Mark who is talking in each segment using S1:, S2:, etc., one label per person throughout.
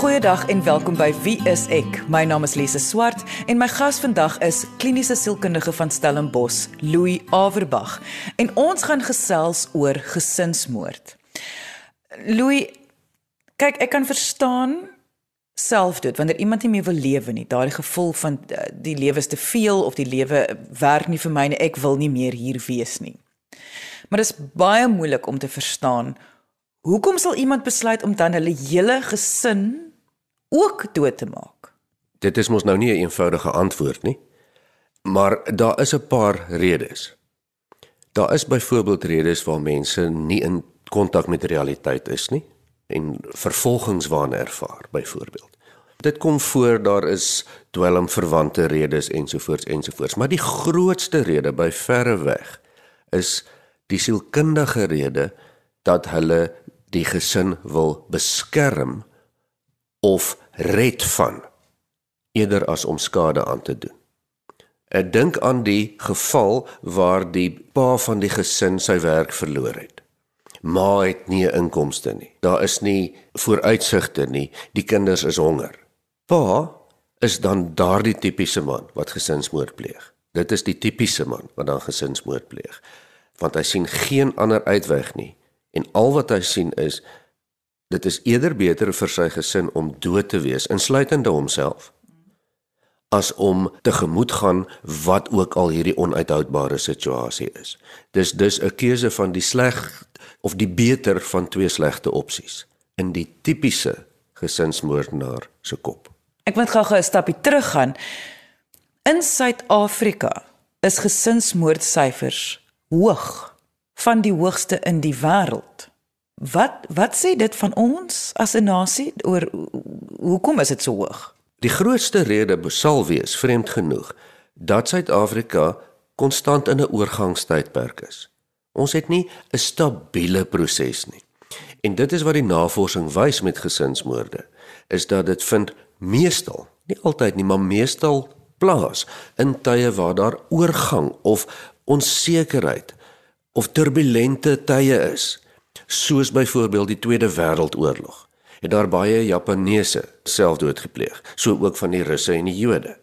S1: Goeiedag en welkom by Wie is ek? My naam is Lise Swart en my gas vandag is kliniese sielkundige van Stellenbosch, Louis Averbag. En ons gaan gesels oor gesinsmoord. Louis, kyk, ek kan verstaan selfdood wanneer iemand nie meer wil lewe nie, daardie gevoel van uh, die lewe is te veel of die lewe werk nie vir my nie, ek wil nie meer hier wees nie. Maar dit is baie moeilik om te verstaan hoekom sal iemand besluit om dan hulle hele gesin ook dood te maak?
S2: Dit is mos nou nie 'n een eenvoudige antwoord nie. Maar daar is 'n paar redes. Daar is byvoorbeeld redes waar mense nie in kontak met realiteit is nie en vervolgingswaan ervaar byvoorbeeld. Dit kom voor daar is dwelmverwante redes ensovoorts ensovoorts, maar die grootste rede by verre weg is die sielkundige rede dat hulle die gesin wil beskerm of red van eerder as om skade aan te doen. Ek dink aan die geval waar die pa van die gesin sy werk verloor het. Ma het nie inkomste nie. Daar is nie vooruitsigte nie. Die kinders is honger. Pa is dan daardie tipiese man wat gesinsmoord pleeg. Dit is die tipiese man wat dan gesinsmoord pleeg. Want hy sien geen ander uitweg nie en al wat hy sien is dit is eerder beter vir sy gesin om dood te wees insluitende homself as om te gemoed gaan wat ook al hierdie onuithoudbare situasie is. Dis dis 'n keuse van die sleg of die beter van twee slegte opsies in die tipiese gesinsmoordenaar se kop.
S1: Ek wil gou 'n stapie teruggaan. In Suid-Afrika is gesinsmoordsyfers hoog, van die hoogste in die wêreld. Wat wat sê dit van ons as 'n nasie oor hoekom is dit so hoog?
S2: Die grootste rede sal wees vreemd genoeg dat Suid-Afrika konstant in 'n oorgangstydperk is. Ons het nie 'n stabiele proses nie. En dit is wat die navorsing wys met gesinsmoorde, is dat dit vind meestal, nie altyd nie, maar meestal plaas in tye waar daar oorgang of onsekerheid of turbulente tye is soos byvoorbeeld die Tweede Wêreldoorlog. Het daar baie Japaneese selfdood gepleeg, so ook van die Russe en die Jode.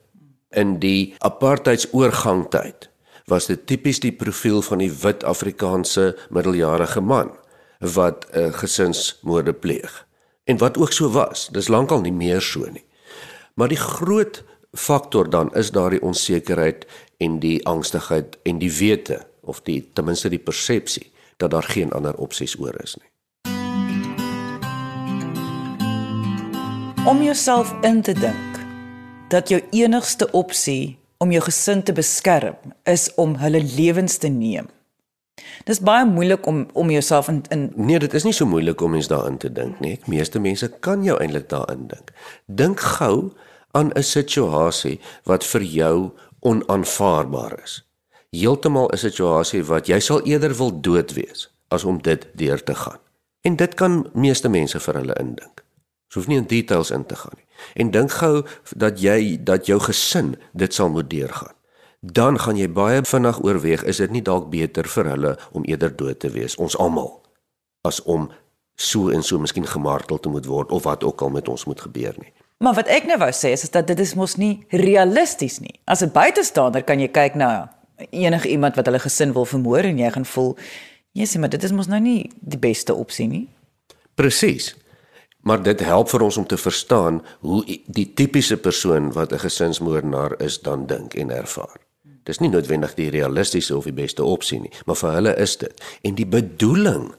S2: In die apartheidsoorgangtyd was dit tipies die profiel van die wit Afrikaanse middeljarige man wat 'n uh, gesinsmoorde pleeg. En wat ook so was, dis lankal nie meer so nie. Maar die groot faktor dan is daardie onsekerheid en die angstigheid en die wete of die ten minste die persepsie dat daar geen ander opsies oor is nie.
S1: Om jouself in te dink dat jou enigste opsie om jou gesin te beskerm is om hulle lewens te neem. Dis baie moeilik om om jouself in in
S2: Nee, dit is nie so moeilik om mens daarin te dink nie. Meeste mense kan jou eintlik daarin dink. Dink gou aan 'n situasie wat vir jou onaanvaarbaar is heeltemal 'n situasie wat jy sal eerder wil dood wees as om dit deur te gaan. En dit kan meeste mense vir hulle indink. Jy hoef nie in details in te gaan nie. En dink gou dat jy dat jou gesin dit sal moet deurgaan. Dan gaan jy baie vinnig oorweeg, is dit nie dalk beter vir hulle om eerder dood te wees, ons almal, as om so en so miskien gemartel te moet word of wat ook al met ons moet gebeur nie.
S1: Maar wat ek nou wou sê is, is dat dit is mos nie realisties nie. As 'n buitestander kan jy kyk na enige iemand wat hulle gesin wil vermoor en jy gaan voel Jessie, maar dit is mos nou nie die beste opsie nie.
S2: Presies. Maar dit help vir ons om te verstaan hoe die tipiese persoon wat 'n gesinsmoordenaar is dan dink en ervaar. Dis nie noodwendig die realistiese of die beste opsie nie, maar vir hulle is dit. En die bedoeling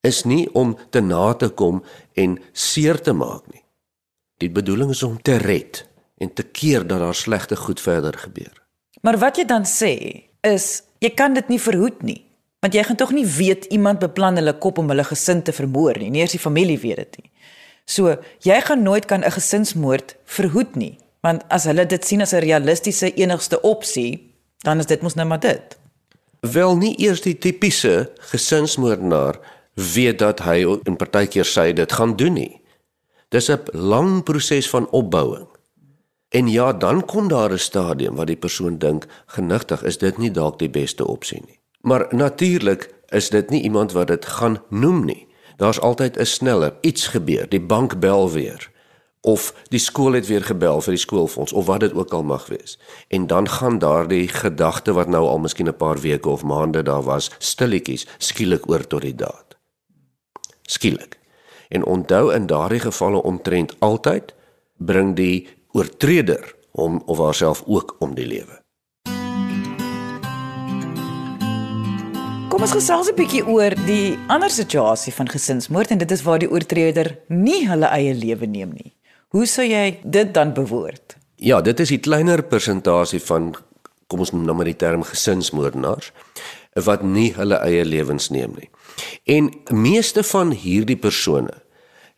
S2: is nie om te na te kom en seer te maak nie. Die bedoeling is om te red en te keer dat daar slegte goed verder gebeur.
S1: Maar wat jy dan sê is jy kan dit nie verhoed nie. Want jy gaan tog nie weet iemand beplan hulle kop om hulle gesin te vermoor nie. Nie eens die familie weet dit nie. So, jy gaan nooit kan 'n gesinsmoord verhoed nie, want as hulle dit sien as 'n realistiese enigste opsie, dan is dit mos nou maar dit.
S2: Wel nie eers die tipiese gesinsmoordenaar weet dat hy in partykeer sê dit gaan doen nie. Dis 'n lang proses van opbouing. En ja, dan kom daar 'n stadium waar die persoon dink, genigtig, is dit nie dalk die beste opsie nie. Maar natuurlik is dit nie iemand wat dit gaan noem nie. Daar's altyd 'n sneller iets gebeur, die bank bel weer of die skool het weer gebel vir die skoolfonds of wat dit ook al mag wees. En dan gaan daardie gedagte wat nou al miskien 'n paar weke of maande daar was, stilletjies skielik oor tot die daad. Skielik. En onthou in daardie gevalle omtrent altyd bring die oortreder hom of haarself ook om die lewe.
S1: Kom ons gesels 'n bietjie oor die ander situasie van gesinsmoord en dit is waar die oortreder nie hulle eie lewe neem nie. Hoe sou jy dit dan bewoord?
S2: Ja, dit is die kleiner persentasie van kom ons noem nou maar die term gesinsmoordenaars wat nie hulle eie lewens neem nie. En meeste van hierdie persone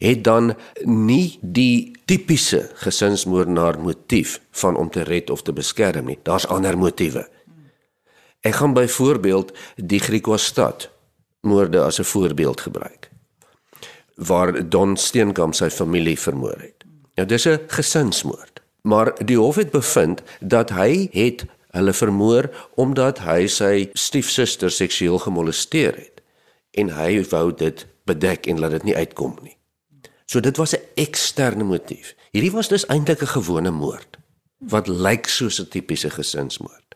S2: het dan nie die tipiese gesinsmoordenaar motief van om te red of te beskerm nie. Daar's ander motiewe. Ek gaan byvoorbeeld die Griquastad moorde as 'n voorbeeld gebruik waar Don Steenkamp sy familie vermoor het. Nou dis 'n gesinsmoord. Maar die hof het bevind dat hy het hulle vermoor omdat hy sy stiefsuster seksueel gemolesteer het en hy wou dit bedek en laat dit nie uitkom nie. So dit was 'n eksterne motief. Hierdie was dus eintlik 'n gewone moord wat lyk soos 'n tipiese gesinsmoord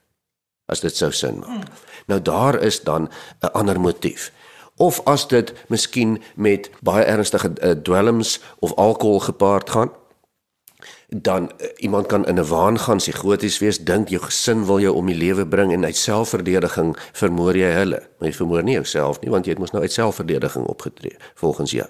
S2: as dit sou sin maak. Nou daar is dan 'n ander motief. Of as dit miskien met baie ernstige uh, dwelms of alkohol gepaard gaan, dan uh, iemand kan in 'n waan gaan, psigoties wees, dink jou gesin wil jou om die lewe bring en uit selfverdediging vermoor jy hulle. Maar jy vermoor nie jouself nie want jy het mos nou uit selfverdediging opgetree volgens jou.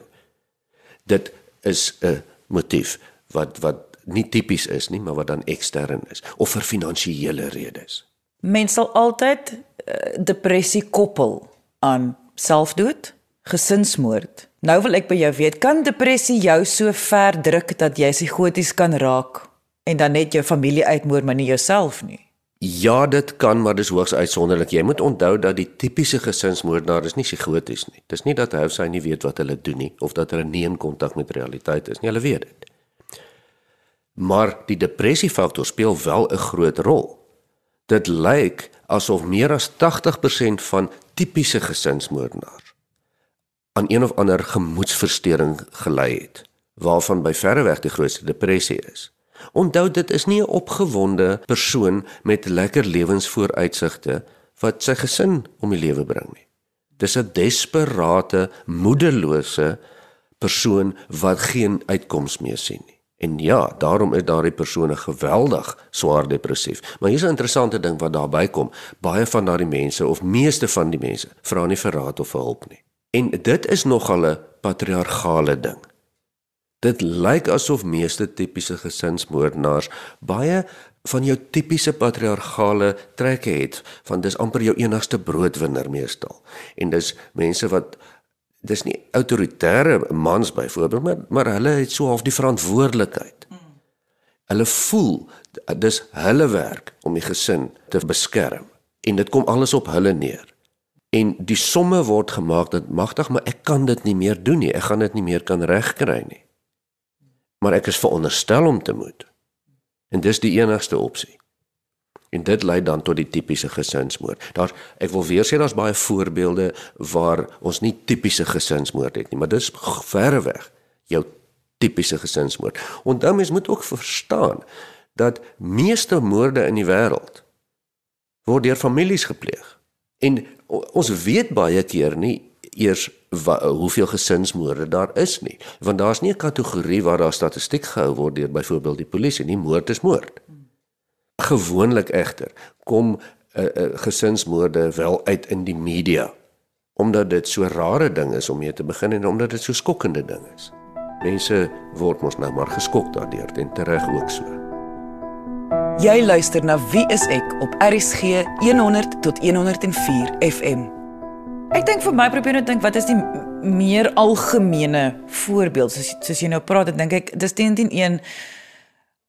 S2: Dit is 'n motief wat wat nie tipies is nie, maar wat dan ekstern is of vir finansiële redes.
S1: Mense sal altyd uh, depressie koppel aan selfdood, gesinsmoord. Nou wil ek by jou weet, kan depressie jou so ver druk dat jy psigoties kan raak en dan net jou familie uitmoor maar nie jouself nie?
S2: Ja, dit kan, maar dis hoogs uitsonderlik. Jy moet onthou dat die tipiese gesinsmoordenaar is nie psigoties nie. Dis nie dat of sy nie weet wat hulle doen nie of dat hulle nie in kontak met realiteit is nie. Hulle weet dit. Maar die depressiefaktor speel wel 'n groot rol. Dit lyk asof meer as 80% van tipiese gesinsmoordenaars aan een of ander gemoedsversteuring gely het, waarvan by verreweg die grootste depressie is. Onthou dit is nie 'n opgewonde persoon met lekker lewensvooruitsigte wat sy gesin om die lewe bring nie. Dis 'n desperate, moederlose persoon wat geen uitkoms meer sien nie. En ja, daarom is daardie persone geweldig swaar depressief. Maar hier's 'n interessante ding wat daarbey kom. Baie van daardie mense of meeste van die mense vra nie vir raad of vir hulp nie. En dit is nogal 'n patriargale ding. Dit lyk asof meeste tipiese gesinsmoordenaars baie van jou tipiese patriargale trekke het, van dis amper jou enigste broodwinner meestal. En dis mense wat dis nie autoritaire mans byvoorbeeld maar maar hulle het so half die verantwoordelikheid. Hulle voel dis hulle werk om die gesin te beskerm en dit kom alles op hulle neer. En die somme word gemaak dat magtig maar ek kan dit nie meer doen nie. Ek gaan dit nie meer kan regkry nie. Maar ek is veronderstel om te moet. En dis die enigste opsie. En dit lei dan tot die tipiese gesinsmoord. Daar ek wil weer sê daar's baie voorbeelde waar ons nie tipiese gesinsmoord het nie, maar dis verre weg jou tipiese gesinsmoord. Onthou mens moet ook verstaan dat meeste moorde in die wêreld word deur families gepleeg. En ons weet baie keer nie eers wa, hoeveel gesinsmoorde daar is nie, want daar's nie 'n kategorie waar daar statistiek gehou word deur byvoorbeeld die polisie nie. Moord is moord. Gewoonlik egter kom uh, uh, gesinsmoorde wel uit in die media omdat dit so rare ding is om mee te begin en omdat dit so skokkende ding is. Mense word mos nou maar geskok daardeur en tereg ook so.
S1: Jy luister na Wie is ek op RSG 100 tot 104 FM. Ek dink vir my probeer net dink wat is die meer algemene voorbeeld soos soos jy nou praat, ek dink ek dis 101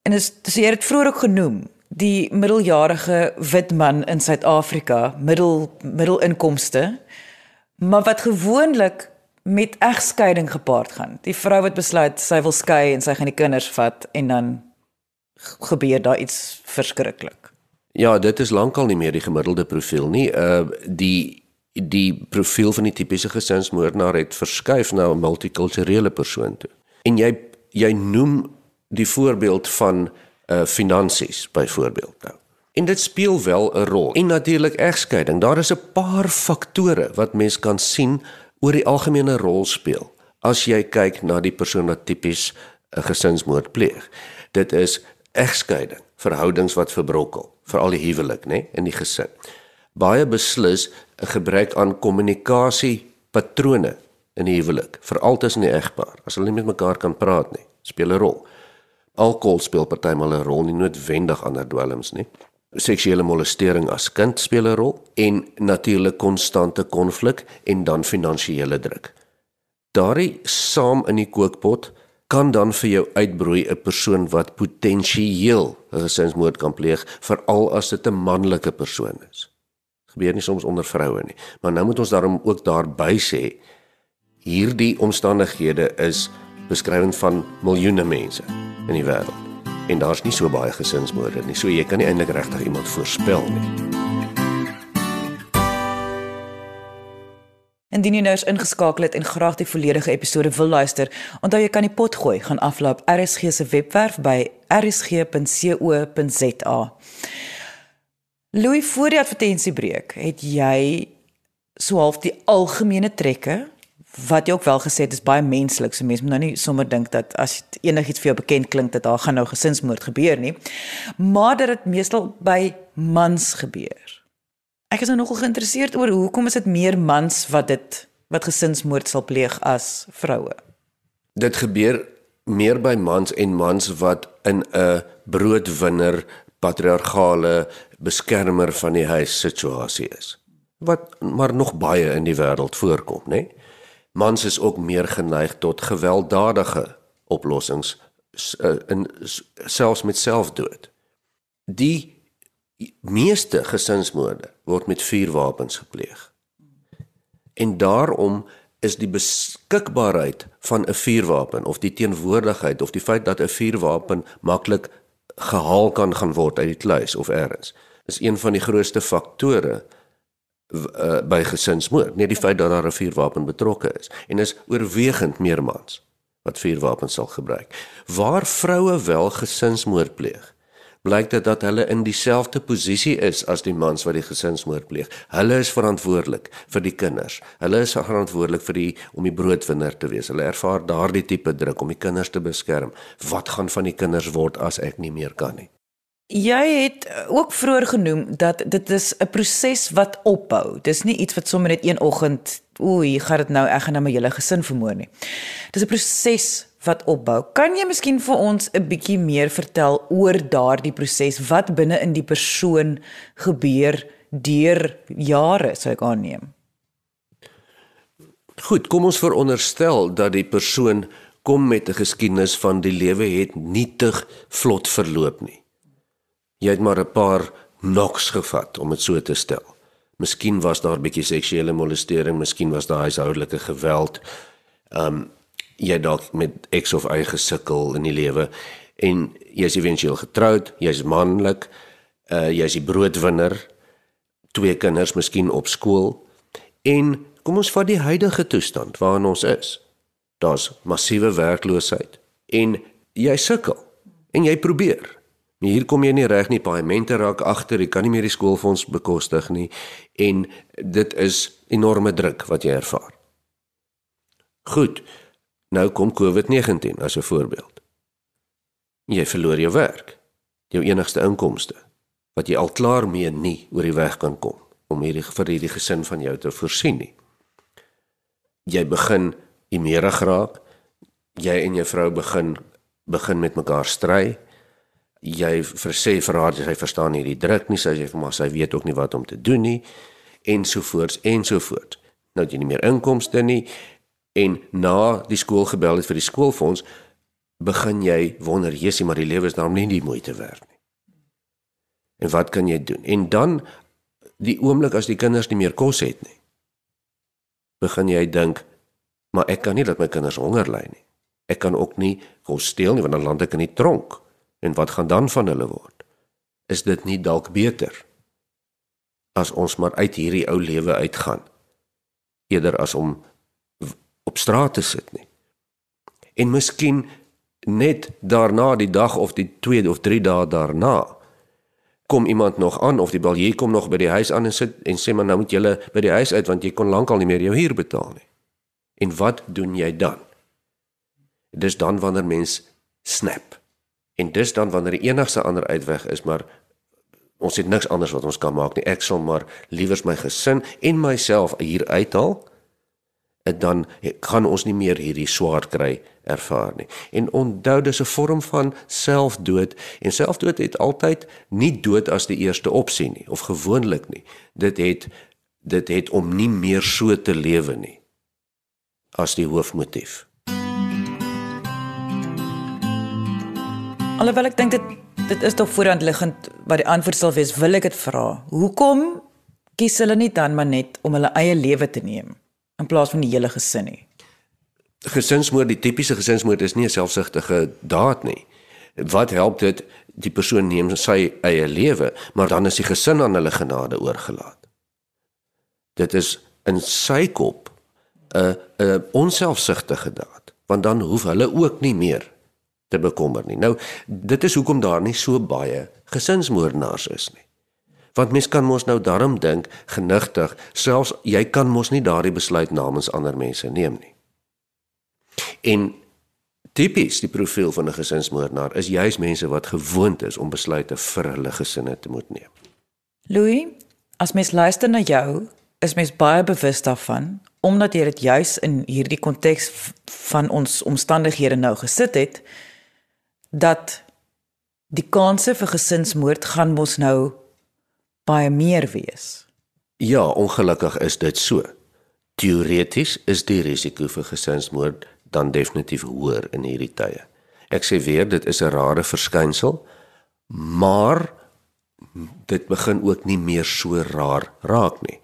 S1: en dis dis jy het dit vroeër ook genoem die middeljarige wit man in Suid-Afrika, middel middelinkomste, maar wat gewoonlik met egskeiding gepaard gaan. Die vrou wat besluit sy wil skei en sy gaan die kinders vat en dan gebeur daar iets verskriklik.
S2: Ja, dit is lankal nie meer die gemiddelde profiel nie. Uh die die profiel van die tipiese gesinsmoordenaar het verskuif na 'n multikulturele persoon toe. En jy jy noem die voorbeeld van uh finansies byvoorbeeld nou. En dit speel wel 'n rol. En natuurlik egskeiding. Daar is 'n paar faktore wat mens kan sien oor die algemene rol speel. As jy kyk na die persoon wat tipies 'n gesinsmoord pleeg. Dit is egskeiding, verhoudings wat verbrokkel, veral die huwelik, nê, in die gesin. Baie beslis 'n gebrek aan kommunikasie patrone in die huwelik, veral tussen die egpaar. As hulle nie met mekaar kan praat nie, speel 'n rol. Alkohol speel partymal 'n rol, nie noodwendig ander dwelms nie. Seksuele molestering as kind speel 'n rol en natuurlik konstante konflik en dan finansiële druk. Daardie saam in die kookpot kan dan vir jou uitbroei 'n persoon wat potensieel 'n gesinsmoord kan pleeg, veral as dit 'n manlike persoon is. Gebeur nie soms onder vroue nie, maar nou moet ons daarom ook daarby sê hierdie omstandighede is beskrywend van miljoene mense in die wêreld. En daar's nie so baie gesinsmoorde nie. So jy kan nie eintlik regtig iemand voorspel nie.
S1: Indien jy nou is ingeskakel het en graag die volledige episode wil luister, onthou jy kan die pot gooi gaan aflaap RSG se webwerf by rsg.co.za. Louis voor die advertensiebreek het jy so half die algemene trekke wat jy ook wel gesê het is baie menslik. So mense moet nou nie sommer dink dat as enigiets vir jou bekend klink dat daar gaan nou gesinsmoord gebeur nie. Maar dat dit meestal by mans gebeur. Ek is nou nogal geïnteresseerd oor hoekom is dit meer mans wat dit wat gesinsmoord sal pleeg as vroue?
S2: Dit gebeur meer by mans en mans wat in 'n broodwinner patriargale beskermer van die huis situasie is. Wat maar nog baie in die wêreld voorkom, né? Nee? Mans is ook meer geneig tot gewelddadige oplossings uh, in selfs met selfdood. Die meeste gesinsmoorde word met vuurwapens gepleeg. En daarom is die beskikbaarheid van 'n vuurwapen of die teenwoordigheid of die feit dat 'n vuurwapen maklik gehaal kan gaan word uit die kluis of elders is een van die grootste faktore uh, by gesinsmoord, nie die feit dat daar 'n vuurwapen betrokke is en is oorwegend meer mans wat vuurwapens sal gebruik. Waar vroue wel gesinsmoord pleeg, blyk dit dat hulle in dieselfde posisie is as die mans wat die gesinsmoord pleeg. Hulle is verantwoordelik vir die kinders. Hulle is verantwoordelik vir die om die broodwinner te wees. Hulle ervaar daardie tipe druk om die kinders te beskerm. Wat gaan van die kinders word as ek nie meer kan nie?
S1: Jy het ook vroeër genoem dat dit is 'n proses wat opbou. Dis nie iets wat sommer net een oggend, oei, gaan dit nou ek gaan nou my hele gesin vermoor nie. Dis 'n proses wat opbou. Kan jy miskien vir ons 'n bietjie meer vertel oor daardie proses wat binne in die persoon gebeur deur jare, sou ek aanneem?
S2: Goed, kom ons veronderstel dat die persoon kom met 'n geskiedenis van die lewe het nietig vlot verloop nie jy het maar 'n paar knocks gevat om dit so te stel. Miskien was daar 'n bietjie seksuele molestering, miskien was daar huishoudelike geweld. Um jy dalk met X of Y gesukkel in die lewe en jy's eventueel getroud, jy's manlik, uh jy's die broodwinner, twee kinders miskien op skool en kom ons vat die huidige toestand waarin ons is. Daar's massiewe werkloosheid en jy sukkel en jy probeer Maar hier kom jy nie reg nie, paemente raak agter, jy kan nie meer die skoolfonds bekostig nie en dit is enorme druk wat jy ervaar. Goed. Nou kom COVID-19 as 'n voorbeeld. Jy verloor jou werk, jou enigste inkomste wat jy al klaar mee nie oor die weg kan kom om hierdie vir hierdie gesin van jou te voorsien nie. Jy begin emerig raak. Jy en jou vrou begin begin met mekaar stry jy versê vir haar sy verstaan nie die druk nie, sy sê vir maar sy weet ook nie wat om te doen nie ensovoorts ensovoorts. Nou jy nie meer inkomste nie en na die skool gebel het vir die skoolfonds begin jy wonder, jessie, maar die lewe is nou nie die moeite werd nie. En wat kan jy doen? En dan die oomblik as die kinders nie meer kos het nie. Begin jy dink, maar ek kan nie laat my kinders honger ly nie. Ek kan ook nie kos steel nie want dan land ek in die tronk. En wat gaan dan van hulle word? Is dit nie dalk beter as ons maar uit hierdie ou lewe uitgaan eerder as om op straat te sit nie? En miskien net daarna die dag of die 2 of 3 dae daarna kom iemand nog aan of die balje kom nog by die huis aan en sit en sê maar nou moet jy by die huis uit want jy kon lankal nie meer jou huur betaal nie. En wat doen jy dan? Dis dan wanneer mens snap. En dis dan wanneer die enigste ander uitweg is maar ons het niks anders wat ons kan maak nie. Ek sal maar liewers my gesin en myself hier uithaal dan kan ons nie meer hierdie swaar kry ervaar nie. En onthou dis 'n vorm van selfdood en selfdood het altyd nie dood as die eerste opsie nie of gewoonlik nie. Dit het dit het om nie meer so te lewe nie as die hoofmotief.
S1: Alhoewel ek dink dit dit is tog voorhand liggend wat die antwoord sal wees, wil ek dit vra. Hoekom kies hulle nie dan maar net om hulle eie lewe te neem? In plaas van die hele gesin nie.
S2: Gesinsmoord, die tipiese gesinsmoord is nie 'n selfsugtige daad nie. Wat help dit die persoon neem sy eie lewe, maar dan is die gesin aan hulle genade oorgelaat. Dit is in sy kop 'n 'n onselfsugtige daad, want dan hoef hulle ook nie meer te bekommer nie. Nou, dit is hoekom daar nie so baie gesinsmoordenaars is nie. Want mens kan mos nou daarom dink genigtig, selfs jy kan mos nie daardie besluit namens ander mense neem nie. En tipies die profiel van 'n gesinsmoordenaar is juis mense wat gewoond is om besluite vir hulle gesinne te moet neem.
S1: Louis, as mens luister na jou, is mens baie bewus daarvan omdat jy dit juis in hierdie konteks van ons omstandighede nou gesit het dat die kanse vir gesinsmoord gaan mos nou baie meer wees.
S2: Ja, ongelukkig is dit so. Teoreties is die risiko vir gesinsmoord dan definitief hoër in hierdie tye. Ek sê weer, dit is 'n rare verskynsel, maar dit begin ook nie meer so raar raak nie.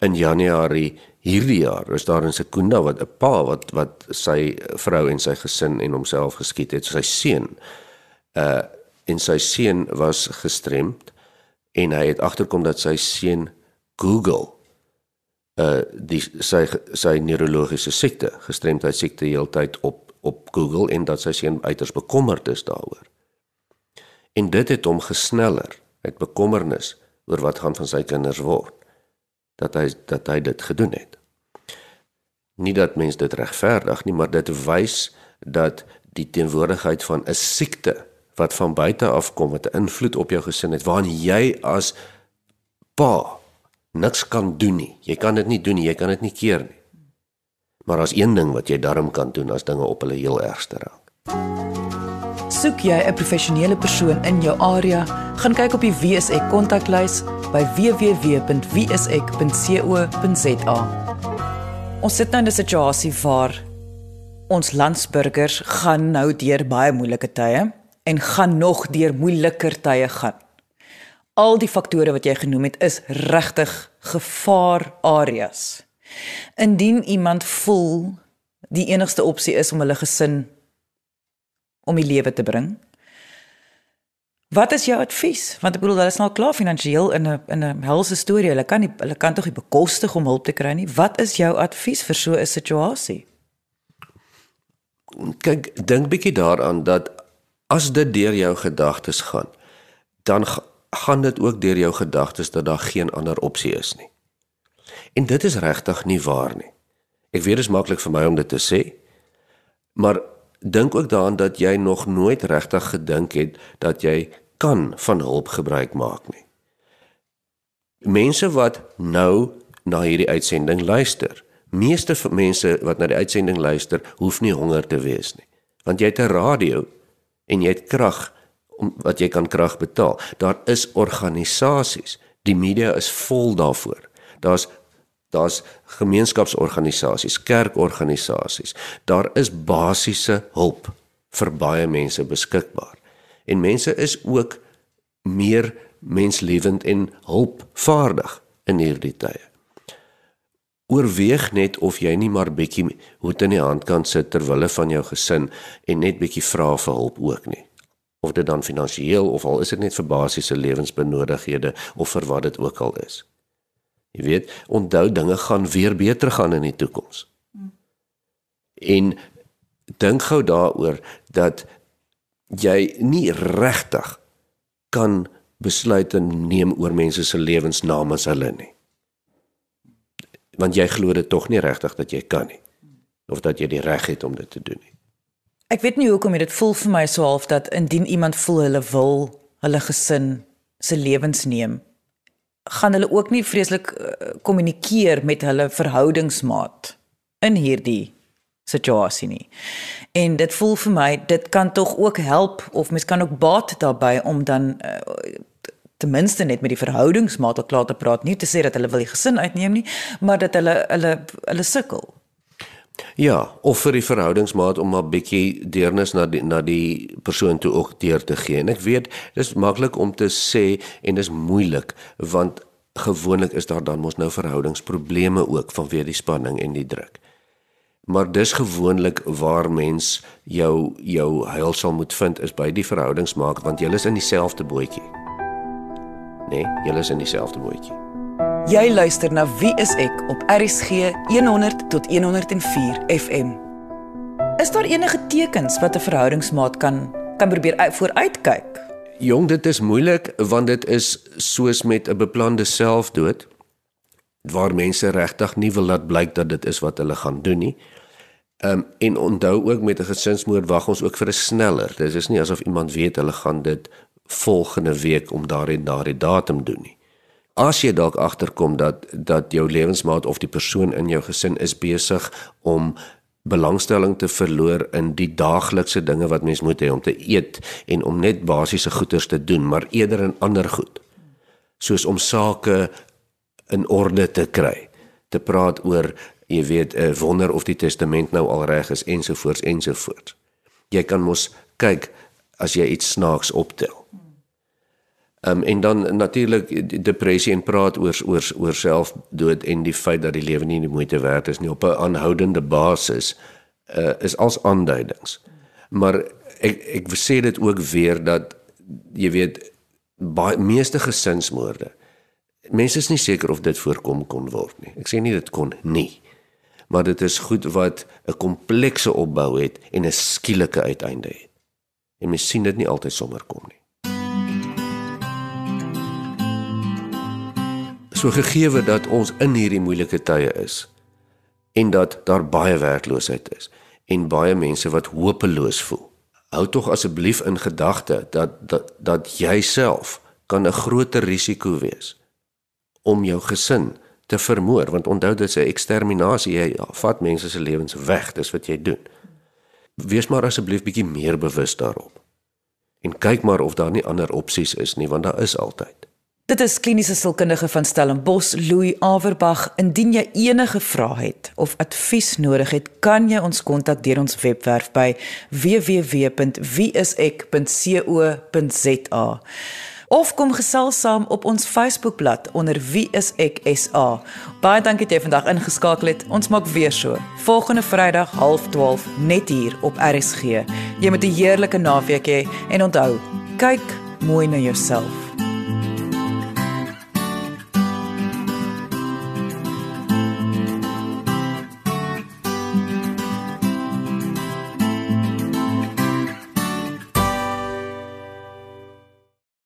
S2: In Januarie hierdie jaar is daar in Sekunda wat 'n pa wat wat sy vrou en sy gesin en homself geskiet het, sy seun. Uh en sy seun was gestremd en hy het agterkom dat sy seun Google uh die sy sy neurologiese siekte, gestremdheid siekte heeltyd op op Google en dat sy seun uiters bekommerd is daaroor. En dit het hom gesneller uit bekommernis oor wat gaan van sy kinders word dat hy dat hy dit gedoen het. Nie dat mens dit regverdig nie, maar dit wys dat die teenwoordigheid van 'n siekte wat van buite af kom wat 'n invloed op jou gesin het waarin jy as pa niks kan doen nie. Jy kan dit nie doen nie, jy kan dit nie keer nie. Maar as een ding wat jy darm kan doen as dinge op hulle heel ergste raak.
S1: Soek jy 'n professionele persoon in jou area, gaan kyk op die WSE kontaklys by www.wse.co.za. Ons sit nou in 'n situasie waar ons landsburgers gaan nou deur baie moeilike tye en gaan nog deur moeiliker tye gaan. Al die faktore wat jy genoem het is regtig gevaar areas. Indien iemand voel die enigste opsie is om hulle gesin om die lewe te bring. Wat is jou advies? Want ek bedoel hulle is nou klaar finansiëel in 'n in 'n helse storie. Hulle kan nie hulle kan tog nie bekostig om hulp te kry nie. Wat is jou advies vir so 'n situasie?
S2: Kyk, dink bietjie daaraan dat as dit deur jou gedagtes gaan, dan gaan dit ook deur jou gedagtes dat daar geen ander opsie is nie. En dit is regtig nie waar nie. Ek weet dit is maklik vir my om dit te sê, maar dink ook daaraan dat jy nog nooit regtig gedink het dat jy kan van hulp gebruik maak nie. Mense wat nou na hierdie uitsending luister, meeste mense wat na die uitsending luister, hoef nie honger te wees nie, want jy het 'n radio en jy het krag om wat jy kan krag betaal. Daar is organisasies. Die media is vol daarvoor. Daar's daar's gemeenskapsorganisasies, kerkorganisasies. Daar is basiese hulp vir baie mense beskikbaar. En mense is ook meer menslewend en hulpvaardig in hierdie tye. Oorweeg net of jy nie maar bietjie hoed in die hand kan sit ter wille van jou gesin en net bietjie vra vir hulp ook nie. Of dit dan finansiëel of al is dit net vir basiese lewensbenodighede of vir wat dit ook al is. Jy weet, onthou dinge gaan weer beter gaan in die toekoms. En dink gou daaroor dat jy nie regtig kan besluite neem oor mense se lewens namens hulle nie. Want jy glo dit tog nie regtig dat jy kan nie of dat jy die reg het om dit te doen nie.
S1: Ek weet nie hoekom dit voel vir my so half dat indien iemand voel hulle wil hulle gesin se lewens neem, gaan hulle ook nie vreeslik eh, kommunikeer uh, met hulle verhoudingsmaat in hierdie situasie nie. En dit voel vir my dit kan tog ook help of mens kan ook baat daarbey om dan uh, ten minste net met die verhoudingsmaat klaar te praat, nie te sê dat hulle wil die gesin uitneem nie, maar dat hulle hulle hulle sukkel.
S2: Ja, of vir die verhoudingsmaat om 'n bietjie deernis na die na die persoon toe ook deur te gee. En ek weet dis maklik om te sê en dis moeilik want gewoonlik is daar dan mos nou verhoudingsprobleme ook vanweë die spanning en die druk. Maar dis gewoonlik waar mens jou jou heil sal moet vind is by die verhoudingsmaat want julle is in dieselfde bootjie. Nee, julle is in dieselfde bootjie.
S1: Jy luister na Wie is ek op RCG 100 tot 104 FM. Is daar enige tekens wat 'n verhoudingsmaat kan kan probeer vooruitkyk?
S2: Jong, dit is moeilik want dit is soos met 'n beplande selfdood waar mense regtig nie wil laat blyk dat dit is wat hulle gaan doen nie. Ehm um, en onthou ook met 'n gesinsmoord wag ons ook vir 'n sneller. Dit is nie asof iemand weet hulle gaan dit volgende week om daardie daardie datum doen nie as jy dalk agterkom dat dat jou lewensmaat of die persoon in jou gesin is besig om belangstelling te verloor in die daaglikse dinge wat mens moet hê om te eet en om net basiese goederes te doen, maar eerder in ander goed. Soos om sake in orde te kry, te praat oor, jy weet, 'n wonder of die testament nou al reg is ensovoorts ensovoorts. Jy kan mos kyk as jy iets snaaks optel. Um, en dan natuurlik depressie en praat oor oor oor selfdood en die feit dat die lewe nie die moeite werd is nie op 'n aanhoudende basis uh, is als aanduidings. Maar ek ek sê dit ook weer dat jy weet baie meeste gesinsmoorde mense is nie seker of dit voorkom kon word nie. Ek sê nie dit kon nie. Maar dit is goed wat 'n komplekse opbou het en 'n skielike uiteinde het. En mens sien dit nie altyd sommer kom nie. So gegeewe dat ons in hierdie moeilike tye is en dat daar baie werkloosheid is en baie mense wat hopeloos voel. Hou tog asseblief in gedagte dat dat dat jouself kan 'n groter risiko wees om jou gesin te vermoor want onthou dit is 'n eksterminasie jy vat mense se lewens weg dis wat jy doen. Wees maar asseblief bietjie meer bewus daarop. En kyk maar of daar nie ander opsies is nie want daar is altyd.
S1: Dit is kliniese sielkundige van Stellenbosch, Louis Averbag. Indien jy enige vrae het of advies nodig het, kan jy ons kontak deur ons webwerf by www.wieisek.co.za. Of kom gesels saam op ons Facebookblad onder Wie is ek SA. Baie dankie dat jy vandag ingeskakel het. Ons maak weer so. Volgende Vrydag 12:30 net hier op RSG. Jy moet 'n heerlike naweek hê en onthou, kyk mooi na jouself.